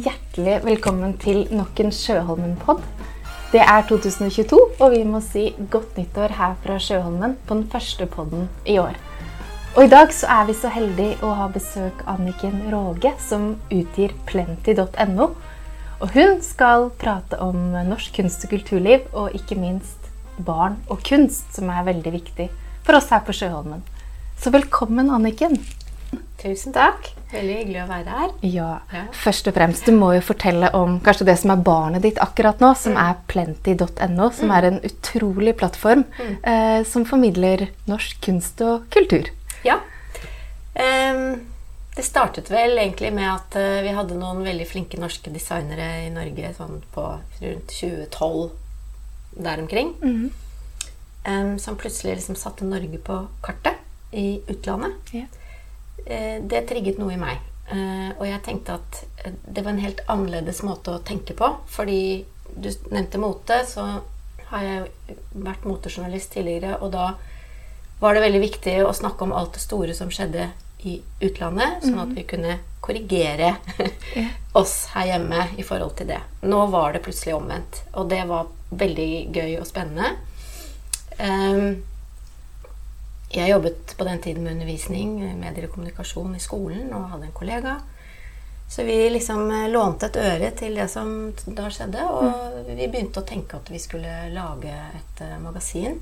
hjertelig velkommen til nok en Sjøholmen-pod. Det er 2022, og vi må si godt nyttår her fra Sjøholmen på den første podden i år. Og i dag så er vi så heldige å ha besøk Anniken Råge, som utgir plenty.no. Og hun skal prate om norsk kunst og kulturliv, og ikke minst barn og kunst, som er veldig viktig for oss her på Sjøholmen. Så velkommen, Anniken. Tusen takk. Veldig hyggelig å være her. Ja, ja. Først og fremst, du må jo fortelle om kanskje det som er barnet ditt akkurat nå, som mm. er plenty.no, som mm. er en utrolig plattform mm. eh, som formidler norsk kunst og kultur. Ja. Um, det startet vel egentlig med at uh, vi hadde noen veldig flinke norske designere i Norge sånn på rundt 2012, der omkring. Um, som plutselig liksom satte Norge på kartet i utlandet. Ja. Eh, det trigget noe i meg. Eh, og jeg tenkte at eh, det var en helt annerledes måte å tenke på. Fordi du nevnte mote, så har jeg vært motejournalist tidligere, og da var det veldig viktig å snakke om alt det store som skjedde i utlandet, sånn at mhm. vi kunne korrigere oss her hjemme i forhold til det. Nå var det plutselig omvendt, og det var veldig gøy og spennende. Um, jeg jobbet på den tiden med undervisning, medier og kommunikasjon i skolen, og hadde en kollega. Så vi liksom eh, lånte et øre til det som da skjedde, og mm. vi begynte å tenke at vi skulle lage et uh, magasin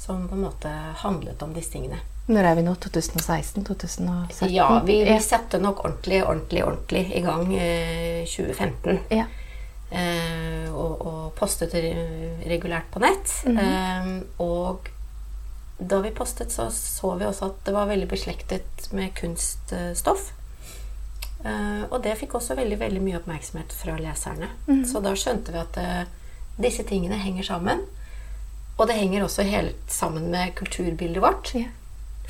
som på en måte handlet om disse tingene. Når er vi nå? 2016? 2017? Ja, vi, vi satte nok ordentlig, ordentlig, ordentlig i gang uh, 2015. Ja. Eh, og, og, postet regulært på nett. Mm -hmm. og da vi postet, så så vi også at det var veldig beslektet med kunststoff. Uh, og det fikk også veldig veldig mye oppmerksomhet fra leserne. Mm. Så da skjønte vi at uh, disse tingene henger sammen. Og det henger også helt sammen med kulturbildet vårt. Yeah.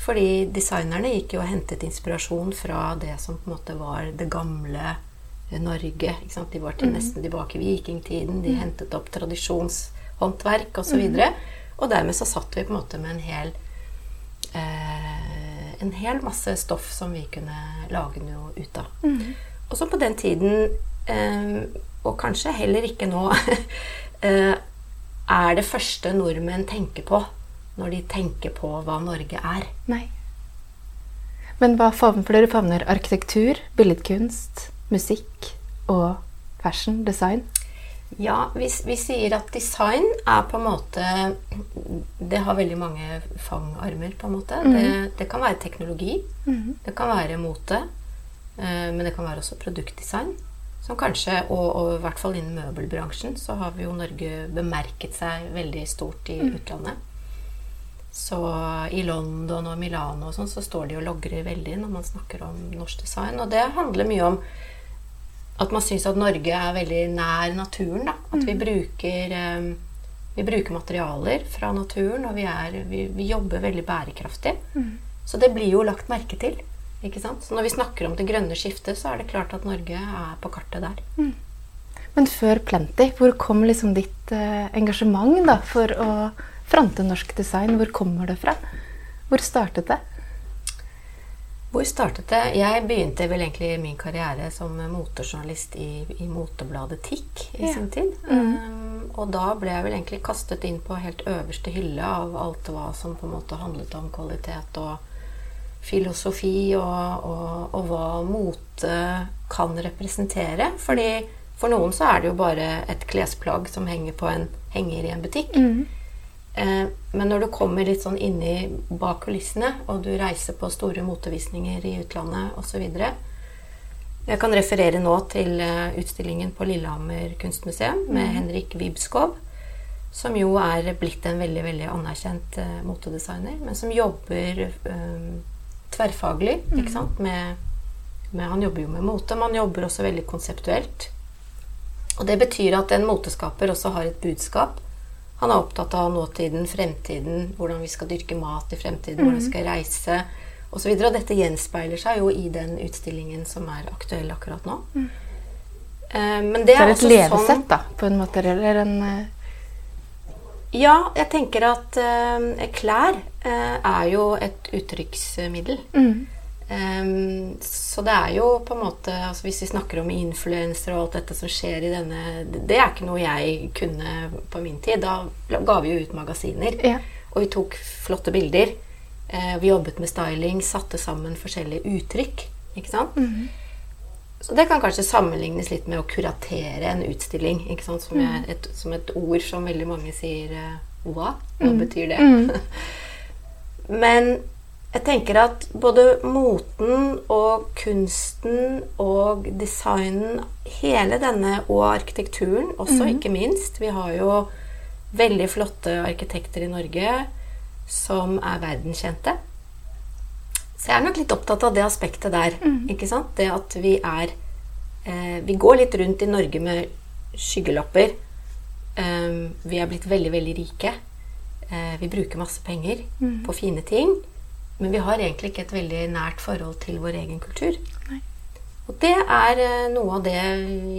Fordi designerne gikk jo og hentet inspirasjon fra det som på en måte var det gamle Norge. De var til mm. nesten tilbake i vikingtiden. De mm. hentet opp tradisjonshåndverk osv. Og, så og dermed så satt vi på en måte med en hel eh, En hel masse stoff som vi kunne lage noe ut av. Mm. Og så på den tiden, eh, og kanskje heller ikke nå, eh, er det første nordmenn tenker på når de tenker på hva Norge er. Nei. Men hva favner dere favner arkitektur, billedkunst, musikk og fashion, design? Ja, vi, vi, sier at design er på en måte Det har veldig mange fangarmer, på en måte. Mm. Det, det, kan være teknologi. Mm. Det kan være mote. Eh, men det kan være også produktdesign. Som kanskje, og, og, i hvert fall innen møbelbransjen, så har vi jo Norge bemerket seg veldig stort i mm. utlandet. Så i London og Milano og sånn, så står de og logrer veldig når man snakker om norsk design. Og det handler mye om at man syns at Norge er veldig nær naturen. Da. At vi mm. bruker, um, vi bruker materialer fra naturen, og vi, er, vi, vi jobber veldig bærekraftig. Mm. Så det blir jo lagt merke til. Ikke sant? Så når vi snakker om det grønne skiftet, så er det klart at Norge er på kartet der. Mm. Men før Plenty, hvor kom liksom ditt uh, engasjement da, for å fronte norsk design? Hvor kommer det fra? Hvor startet det? Hvor startet det? Jeg begynte vel egentlig min karriere som motejournalist i, i motebladet TIK i ja. sin tid. Mm. Um, og da ble jeg vel egentlig kastet inn på helt øverste hylle av alt hva som på en måte handlet om kvalitet og filosofi, og, og, og hva mote kan representere. Fordi for noen så er det jo bare et klesplagg som henger på en henger i en butikk. Mm. Eh, men når du kommer litt sånn inni bak kulissene, og du reiser på store motevisninger i utlandet osv. Jeg kan referere nå til eh, utstillingen på Lillehammer kunstmuseum med mm. Henrik Wibskov, som jo er blitt en veldig veldig anerkjent uh, motedesigner, men som jobber um, tverrfaglig. Ikke sant? Med, med, han jobber jo med mote, men han jobber også veldig konseptuelt. Og det betyr at en moteskaper også har et budskap han er opptatt av nåtiden, fremtiden, hvordan vi skal dyrke mat i fremtiden, hvordan vi skal reise osv. Og, og dette gjenspeiler seg jo i den utstillingen som er aktuell akkurat nå. Mm. Eh, men det, det er, et levesett, sånn, da, på en måte? Eller en uh... Ja, jeg tenker at uh, klær uh, er jo et uttrykksmiddel. Mm. Um, så det er jo på en måte altså Hvis vi snakker om influensere og alt dette som skjer i denne Det er ikke noe jeg kunne på min tid. Da ga vi jo ut magasiner. Ja. Og vi tok flotte bilder. Uh, vi jobbet med styling, satte sammen forskjellige uttrykk. Ikke sant? Så det kan kanskje sammenlignes litt med å kuratere en utstilling. Ikke sant? Som, er et, som et ord som veldig mange sier uh, Hva? Hva betyr det? Men jeg tenker at både moten og kunsten og designen, hele denne, og arkitekturen også, ikke minst Vi har jo veldig flotte arkitekter i Norge som er verdenskjente. Så jeg er nok litt opptatt av det aspektet der. ikke sant? Det at vi er eh, Vi går litt rundt i Norge med skyggelapper. Um, vi er blitt veldig, veldig rike. Uh, vi bruker masse penger på fine ting. Men vi har egentlig ikke et veldig nært forhold til vår egen kultur. Nei. Og det er eh, noe av det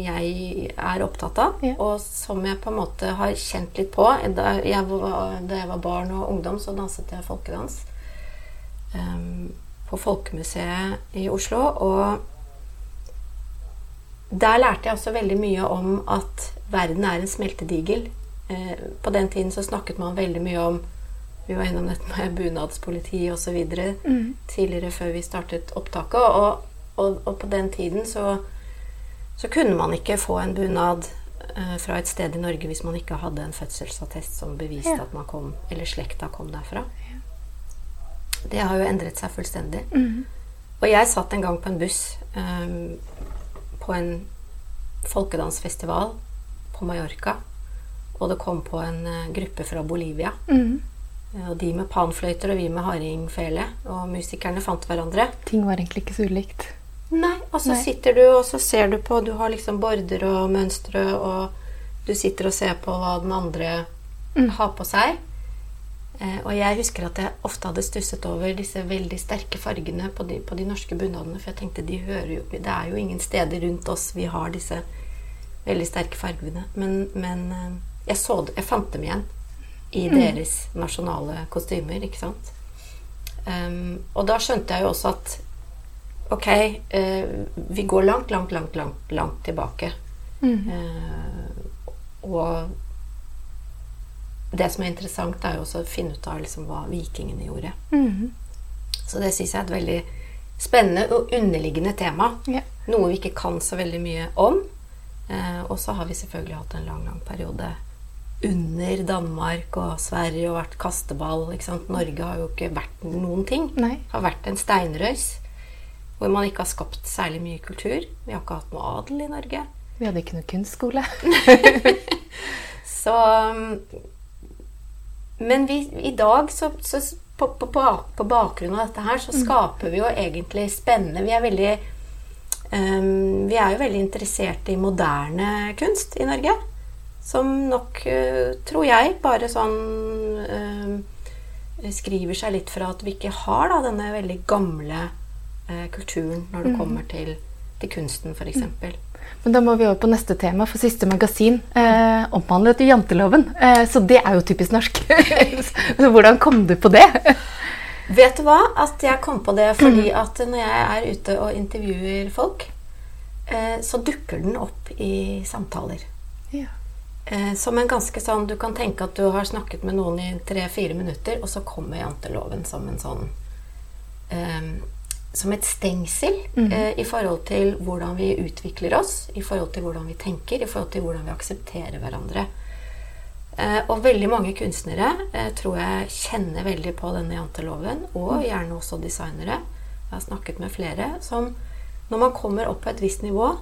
jeg er opptatt av, Ja. og som jeg på en måte har kjent litt på. Da jeg var, barn og ungdom, så danset jeg folkedans um, på Folkemuseet i Oslo. Og der lærte jeg også veldig mye om at verden er en smeltedigel. Eh, på den tiden så snakket man veldig mye om Vi var innom dette med bunadspoliti osv. Mm. tidligere før vi startet opptaket. Og, og, og på den tiden så, så kunne man ikke få en bunad eh, fra et sted i Norge hvis man ikke hadde en fødselsattest som beviste Ja. at man kom, eller slekta kom derfra. Det har jo endret seg fullstendig. Mm. Og jeg satt en gang på en buss ehm, på en folkedansfestival på Mallorca. Og det kom på en eh, gruppe fra Bolivia. Mm. Eh, Og de med panfløyter og vi med hardingfele. Og musikerne fant hverandre. Ting var egentlig ikke så ulikt. Nei, og så Nei. sitter du og så ser du på Du har liksom border og mønstre, og du sitter og ser på hva den andre Mm. har på seg. Eh, og jeg husker at jeg ofte hadde stusset over disse veldig sterke fargene på de, på de norske bunadene. For jeg tenkte de hører jo Det er jo ingen steder rundt oss vi har disse veldig sterke fargene. Men, men eh, jeg, så det, jeg fant dem igjen i deres nasjonale kostymer, ikke sant. Um, og da skjønte jeg jo også at ok, uh, vi går langt, langt, langt, langt, langt tilbake. Mm. Uh, og det som er interessant, er jo også å finne ut av liksom hva vikingene gjorde. Mm. Så det syns jeg er et veldig spennende og underliggende tema. Ja. Noe vi ikke kan så veldig mye om. Uh, og så har vi selvfølgelig hatt en lang, lang periode under Danmark og Sverige og vært kasteball. Norge har jo ikke vært noen ting. Nei. Har vært en steinrøys hvor man ikke har skapt særlig mye kultur. Vi har ikke hatt noe adel i Norge. Vi hadde ikke noe kunstskole. Så um, Men vi, i dag, så, så på, på, på bakgrunn av dette her, så skaper vi jo egentlig spennende Vi er veldig um, Vi er jo veldig interessert i moderne kunst i Norge. Som nok, uh, tror jeg, bare sånn eh, skriver seg litt fra at vi ikke har da, denne veldig gamle eh, kulturen når det kommer til, til kunsten, f.eks. Men da må vi over på neste tema, for siste magasin eh, omhandlet janteloven. Eh, så det er jo typisk norsk. så hvordan kom du på det? Vet du hva? At jeg kom på det fordi at når jeg er ute og intervjuer folk, eh, så dukker den opp i samtaler. Ja. Eh, som en ganske sånn Du kan tenke at du har snakket med noen i tre-fire minutter, og så kommer janteloven som en sånn eh, Som et stengsel eh, i forhold til hvordan vi utvikler oss, i forhold til hvordan vi tenker, i forhold til hvordan vi aksepterer hverandre. Eh, og veldig mange kunstnere eh, tror jeg kjenner veldig på denne janteloven, og gjerne også designere. Jeg har snakket med flere som når man kommer opp på et visst nivå,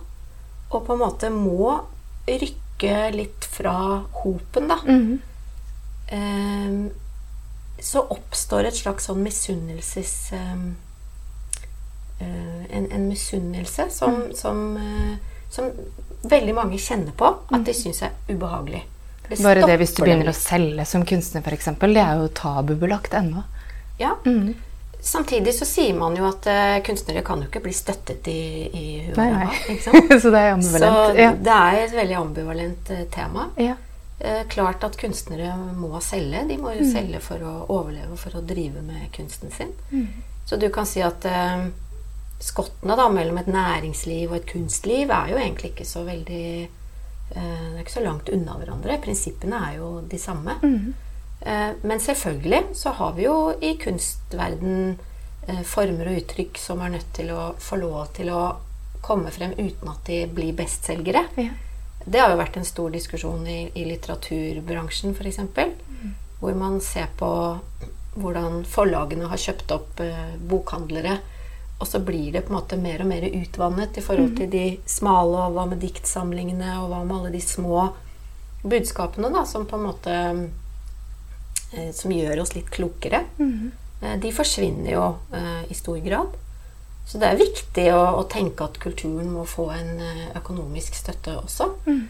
og på en måte må rykke litt fra hopen, da, Mhm. eh, så oppstår et slags sånn misunnelses... Eh, eh, en, en misunnelse som, som, eh, som veldig mange kjenner på at de syns er ubehagelig. Det Bare det hvis du begynner å selge som kunstner, f.eks. Det er jo tabubelagt ennå. Ja. Mhm. Samtidig så sier man jo at uh, kunstnere kan jo ikke bli støttet i, i huet. Nei, nei. så det er Så ambivalent. Ja. det er et veldig ambivalent uh, tema. Ja. Uh, klart at kunstnere må selge. De må jo Mm. selge for å overleve, for å drive med kunsten sin. Mm. Så du kan si at skottene da, mellom et næringsliv og et kunstliv er jo egentlig ikke så veldig Det er ikke så langt unna hverandre. Prinsippene er jo de samme. Eh, men selvfølgelig så har vi jo i kunstverden eh, former og uttrykk som er nødt til å få lov til å komme frem uten at de blir bestselgere. Ja. Det har jo vært en stor diskusjon i, i litteraturbransjen f.eks. Mm. Hvor man ser på hvordan forlagene har kjøpt opp eh, bokhandlere. Og så blir det på en måte mer og mer utvannet i forhold til de smale, og hva med diktsamlingene, og hva med alle de små budskapene da, som på en måte eh, Som gjør oss litt klokere. Eh, de forsvinner jo eh, i stor grad. Så det er viktig å, å tenke at kulturen må få en eh, økonomisk støtte også. Mm.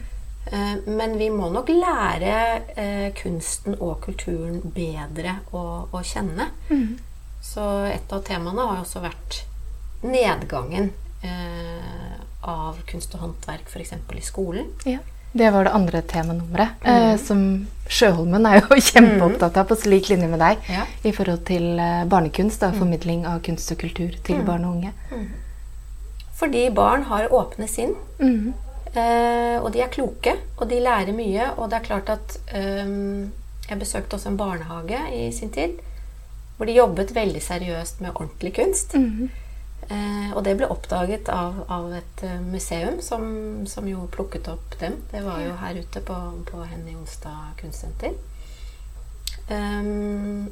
Men vi må nok lære eh, kunsten og kulturen bedre å, å kjenne. Så et av temaene har også vært nedgangen eh, av kunst og håndverk f.eks. i skolen. Ja. Det var det andre temanummeret. Eh, som Sjøholmen er jo kjempeopptatt av, på lik linje med deg, Ja. i forhold til eh, barnekunst. Da, formidling av kunst og kultur til barn og unge. Fordi barn har åpne sinn. Mhm. Eh, og de er kloke, og de lærer mye. Og det er klart at eh, Jeg besøkte også en barnehage i sin tid. Hvor de jobbet veldig seriøst med ordentlig kunst. Mhm. Eh, og det ble oppdaget av, av et eh, museum som, som jo plukket opp dem. Det var jo her ute på, på Henny Onsdag kunstsenter. Um,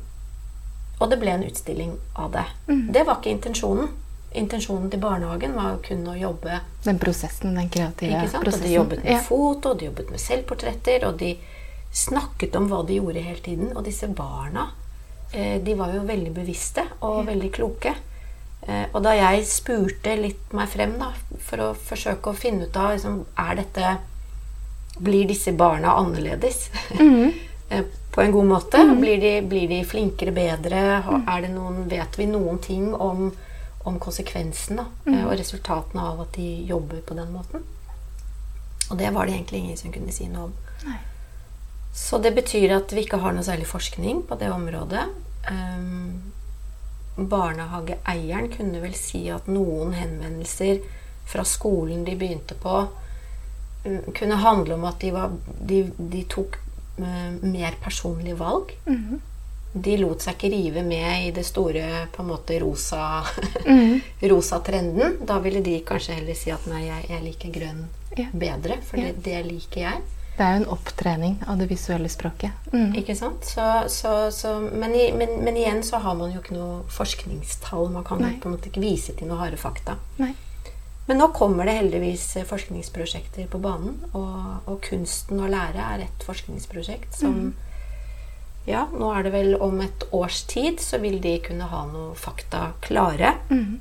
og det ble en utstilling av det. Det var ikke intensjonen. Intensjonen til barnehagen var kun å jobbe Den prosessen, den kreative ikke sant? Og de jobbet med Ja. foto, de jobbet med selvportretter, og de snakket om hva de gjorde hele tiden. Og disse barna, eh, de var jo veldig bevisste og veldig kloke. Eh, og da jeg spurte litt meg frem da, for å forsøke å finne ut av liksom, Er dette Blir disse barna annerledes? Eh, på en god måte? Blir, de, blir de flinkere, bedre? Er det noen, vet vi noen ting om, om konsekvensen da, eh, og resultatene av at de jobber på den måten? Og det var det egentlig ingen som kunne si noe om. Nei. Så det betyr at vi ikke har noe særlig forskning på det området. Um, barnehageeieren kunne vel si at noen henvendelser fra skolen de begynte på, um, kunne handle om at de, var, de, de tok uh, mer personlige valg. Mhm. De lot seg ikke rive med i det store på en måte rosa, Mhm. rosa trenden. Da ville de kanskje heller si at nei, jeg, jeg liker grønn Ja. bedre, for Ja. det, det liker jeg. Det er jo en opptrening av det visuelle språket. Mm. Ikke sant? Så, så, så, men, i, men, men igjen så har man jo ikke noe forskningstall. Man kan Nei. på en måte ikke vise til noen harde fakta. Nei. Men nå kommer det heldigvis forskningsprosjekter på banen. Og, og kunsten å lære er et forskningsprosjekt som Ja, nå er det vel om et års tid så vil de kunne ha noe fakta klare. mm.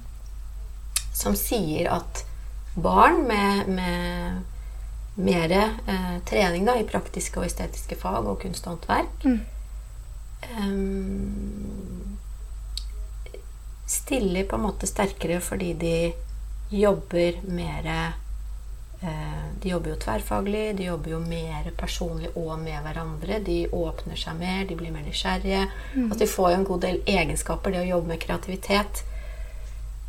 Som sier at barn med, med mer eh, trening da, i praktiske og estetiske fag og kunst og håndverk Mm. Um, stiller på en måte sterkere fordi de jobber mer eh, De jobber jo tverrfaglig, de jobber jo mer personlig og med hverandre. De åpner seg mer, de blir mer nysgjerrige. Altså, de får jo en god del egenskaper. Det å jobbe med kreativitet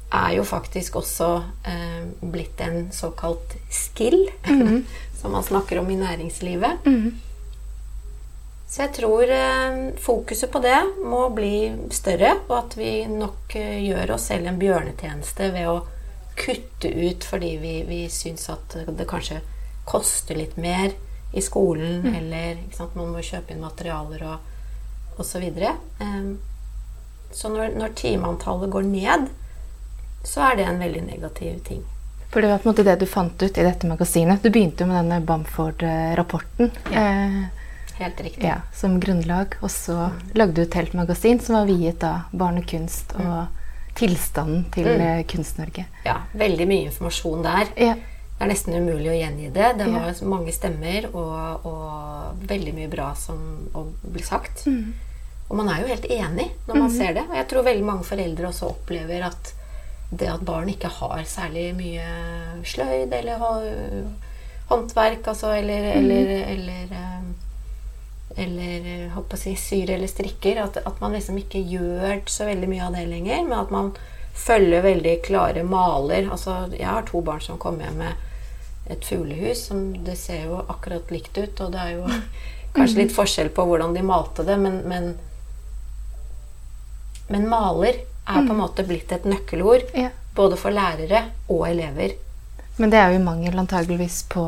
er jo faktisk også eh, blitt en såkalt skill, som man snakker om i næringslivet. Mhm. Så jeg tror eh, fokuset på det må bli større, og at vi nok eh, gjør oss selv en bjørnetjeneste ved å kutte ut fordi vi, vi syns at det kanskje koster litt mer i skolen, eller ikke sant, man må kjøpe inn materialer og så videre. så når, når timeantallet går ned, så er det en veldig negativ ting. For det var på en måte det du fant ut i dette magasinet. Du begynte jo med denne Bamford-rapporten eh, Helt riktig. ja, som grunnlag. Og så lagde du et helt magasin som var viet da barnekunst og tilstanden til mm. Kunst-Norge. Ja, veldig mye informasjon der. Ja. Det er nesten umulig å gjengi det. Det Ja. var mange stemmer og, og veldig mye bra som ble sagt. Mm. Og man er jo helt enig når man ser det. Og jeg tror veldig mange foreldre også opplever at det at barn ikke har særlig mye sløyd eller håndverk, altså, eller, eller, eller eh, eller eh, holdt på å si, syr eller strikker. At, at man liksom ikke gjør så veldig mye av det lenger, men at man følger veldig klare maler. Altså, jeg har to barn som kommer hjem med et fuglehus som det ser jo akkurat likt ut, og det er jo kanskje litt forskjell på hvordan de malte det, men, men, men maler er på en måte blitt et nøkkelord Ja. både for lærere og elever. Men det er jo mangel antageligvis på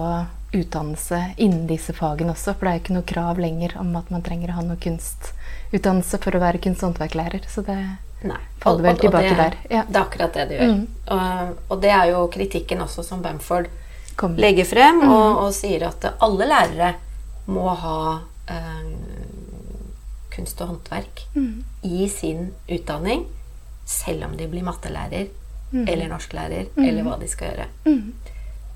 utdannelse innen disse fagene også. For det er jo ikke noe krav lenger om at man trenger å ha noe kunstutdannelse for å være kunst- og håndverklærer. Så det Nei. faller vel tilbake der. Ja. Det er akkurat det det gjør. Mm. Og, og det er jo kritikken også som Bamford Kom. legger frem, Mm. og, og sier at alle lærere må ha eh, kunst og håndverk Mm. i sin utdanning, selv om de blir mattelærer Mm. eller norsklærer, eller hva de skal gjøre. Mm.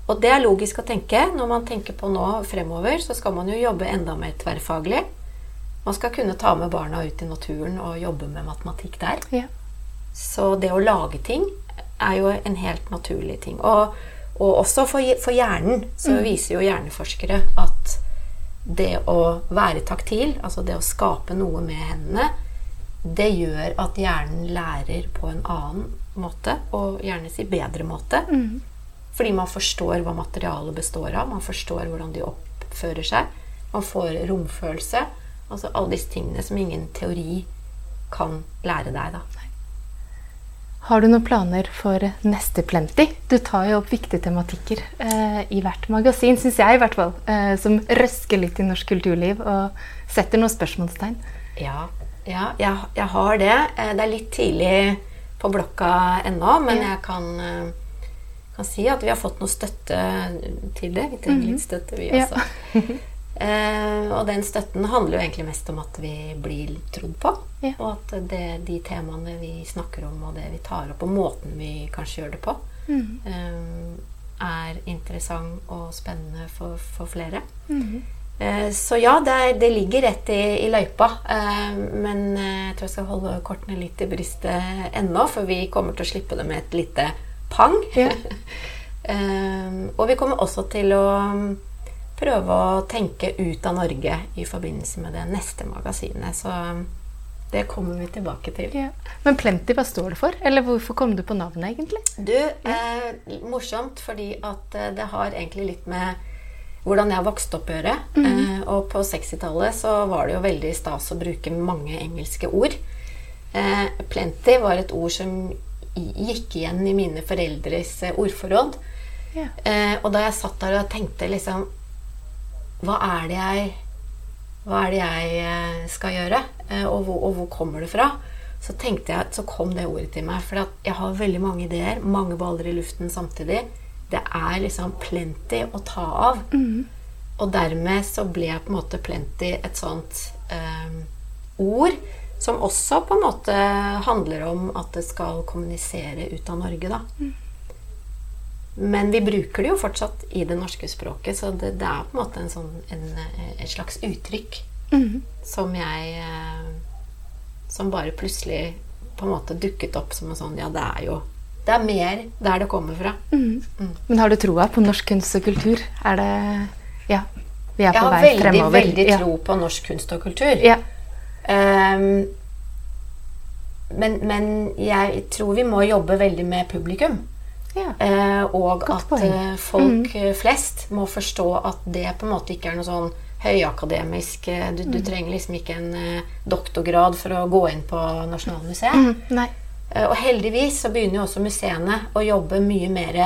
Og det er logisk å tenke. Når man tenker på nå fremover, så skal man jo jobbe enda mer tverrfaglig. Man skal kunne ta med barna ut i naturen og jobbe med matematikk der. Ja. Så det å lage ting er jo en helt naturlig ting. Og, og også for, for hjernen så viser jo hjerneforskere at det å være taktil, altså det å skape noe med hendene, det gjør at hjernen lærer på en annen måte, og gjerne si bedre måte. Mm. Fordi man forstår hva materialet består av, man forstår hvordan de oppfører seg. Man får romfølelse. Altså alle disse tingene som ingen teori kan lære deg, da. Har du noen planer for neste Plenty? Du tar jo opp viktige tematikker eh, i hvert magasin, syns jeg i hvert fall. Eh, som røsker litt i norsk kulturliv og setter noen spørsmålstegn. Ja, ja jeg, jeg har det. Eh, Det er litt tidlig på blokka ennå, men Ja. jeg kan, eh, kan si at vi har fått noe støtte til det. Vi trenger litt støtte, vi Ja. også. Eh, og den støtten handler jo egentlig mest om at vi blir trodd på. Ja. Og at det, de temaene vi snakker om, og det vi tar opp, og måten vi kanskje gjør det på, Mm. eh, er interessant og spennende for, for flere. Mhm. Eh, Så ja, det, det ligger rett i, i løypa. Eh, Men eh, jeg tror jeg skal holde kortene litt i brystet ennå, for vi kommer til å slippe det med et lite pang. Ja. Eh, Og vi kommer også til å mm, prøve å tenke ut av Norge i forbindelse med det neste magasinet. Så mm, det kommer vi tilbake til. Ja. Men Plenty, hva står det for? Eller hvorfor kom du på navnet, egentlig? Du, eh, morsomt fordi at eh, det har egentlig litt med hvordan jeg vokste opp å gjøre. Eh, og på 60-tallet så var det jo veldig stas å bruke mange engelske ord. Eh, plenty var et ord som gikk igjen i mine foreldres eh, ordforråd. Yeah. Eh, og da jeg satt der og tenkte liksom Hva er det jeg er det jeg eh, skal gjøre? Eh, og, hvor, og hvor kommer det fra? Så tenkte jeg, så kom det ordet til meg. For jeg har veldig mange ideer. Mange baller i luften samtidig. Det er liksom plenty å ta av. Og dermed så ble på en måte plenty et sånt eh, ord som også på en måte handler om at det skal kommunisere ut av Norge, da. Men vi bruker det jo fortsatt i det norske språket, så det, det er på en måte en sånn, en, et slags uttrykk mm. som jeg eh, Som bare plutselig på en måte dukket opp som en sånn Ja, det er jo Det er mer der det kommer fra. Mhm. Men har du troa på norsk kunst og kultur? Er det Ja, vi er Jeg på vei vei veldig, fremover. veldig veldig tro på norsk kunst og kultur. Ja. Um, men, men jeg tror vi må jobbe veldig med publikum. ja. Uh, og Godt at. Mm. eh, folk mm. flest må forstå at det på en måte ikke er noe sånn høyakademisk eh, Du, Mm. du trenger liksom ikke en eh, doktorgrad for å gå inn på Nasjonalmuseet. Mm. Nei. Eh, Og heldigvis så begynner jo også museene å jobbe mye mer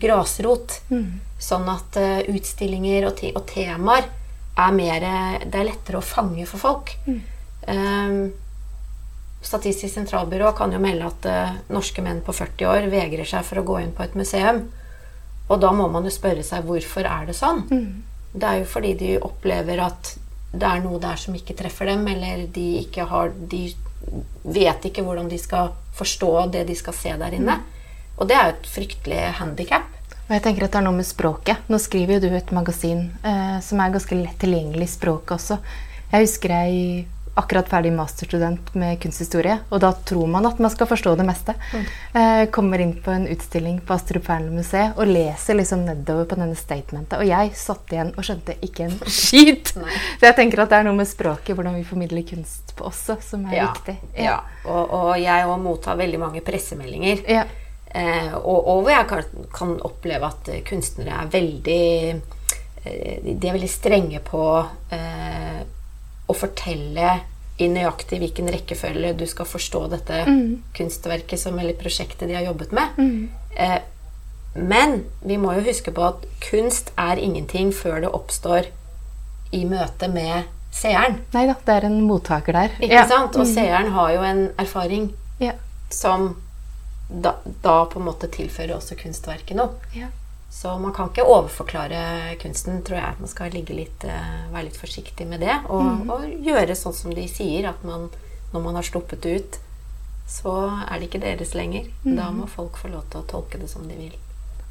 grasrot. Mm. Sånn at eh, utstillinger og, te og temaer er mer Det er lettere å fange for folk. Eh, Statistisk sentralbyrå kan jo melde at uh, norske menn på 40 år vegrer seg for å gå inn på et museum. Og da må man jo spørre seg hvorfor er det sånn. Det er jo fordi de opplever at det er noe der som ikke treffer dem, eller de ikke har De vet ikke hvordan de skal forstå det de skal se der inne. Og det er jo et fryktelig handikap. Og jeg tenker at det er noe med språket. Nå skriver jo du et magasin eh, som er ganske lett tilgjengelig i språket også. Jeg husker jeg akkurat ferdig masterstudent med kunsthistorie, og da tror man at man skal forstå det meste. Eh, kommer inn på en utstilling på Astrup Fearnley-museet og leser liksom nedover på denne statementet. Og jeg satt igjen og skjønte ikke en skit! Så jeg tenker at det er noe med språket, hvordan vi formidler kunst på også, som er Ja. viktig. ja. Og, og jeg òg mottar veldig mange pressemeldinger. Ja. Eh, og, og hvor jeg kan, kan oppleve at eh, kunstnere er veldig eh, De er veldig strenge på eh, å fortelle i nøyaktig hvilken rekkefølge du skal forstå dette kunstverket som, eller prosjektet de har jobbet med. Eh, men vi må jo huske på at kunst er ingenting før det oppstår i møte med seeren. Nei da, det er en mottaker der. Ikke ja. sant? Og seeren har jo en erfaring Ja. som da, da på en måte tilfører også kunstverket noe. Ja. Så man kan ikke overforklare kunsten, tror jeg. Man skal ligge litt, eh, være litt forsiktig med det. Og, og gjøre sånn som de sier, at man, når man har sluppet ut, så er det ikke deres lenger. Da må folk få lov til å tolke det som de vil.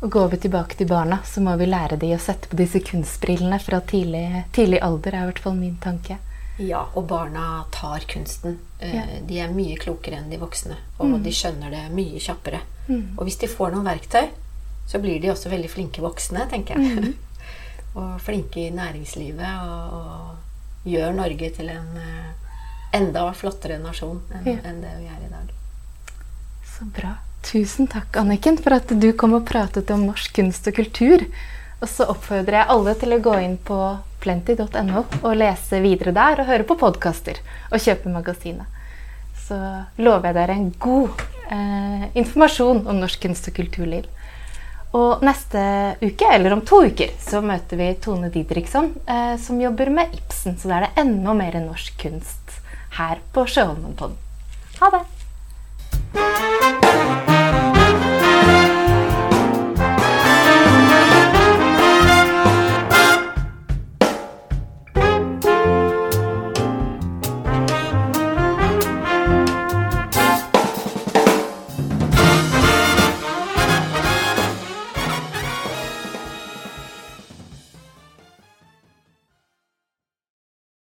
Og går vi tilbake til barna, så må vi lære de å sette på disse kunstbrillene fra tidlig, tidlig alder, er i hvert fall min tanke. Ja, og barna tar kunsten. Eh, Ja. De er mye klokere enn de voksne, og de skjønner det mye kjappere. Og hvis de får noen verktøy, så blir de også veldig flinke voksne, tenker jeg. og flinke i næringslivet, og, og gjør Norge til en eh, enda flottere nasjon enn Ja. enn det vi er i dag. Så bra. Tusen takk, Anniken, for at du kom og pratet om norsk kunst og kultur. Og så oppfordrer jeg alle til å gå inn på plenty.no og lese videre der og høre på podkaster og kjøpe magasinet. Så lover jeg dere en god eh, informasjon om norsk kunst og kulturliv. Og neste uke, eller om to uker, så møter vi Tone Didriksson, eh, som jobber med Ibsen. Så da er det enda mer norsk kunst her på Sjøholmenpodden. Ha det!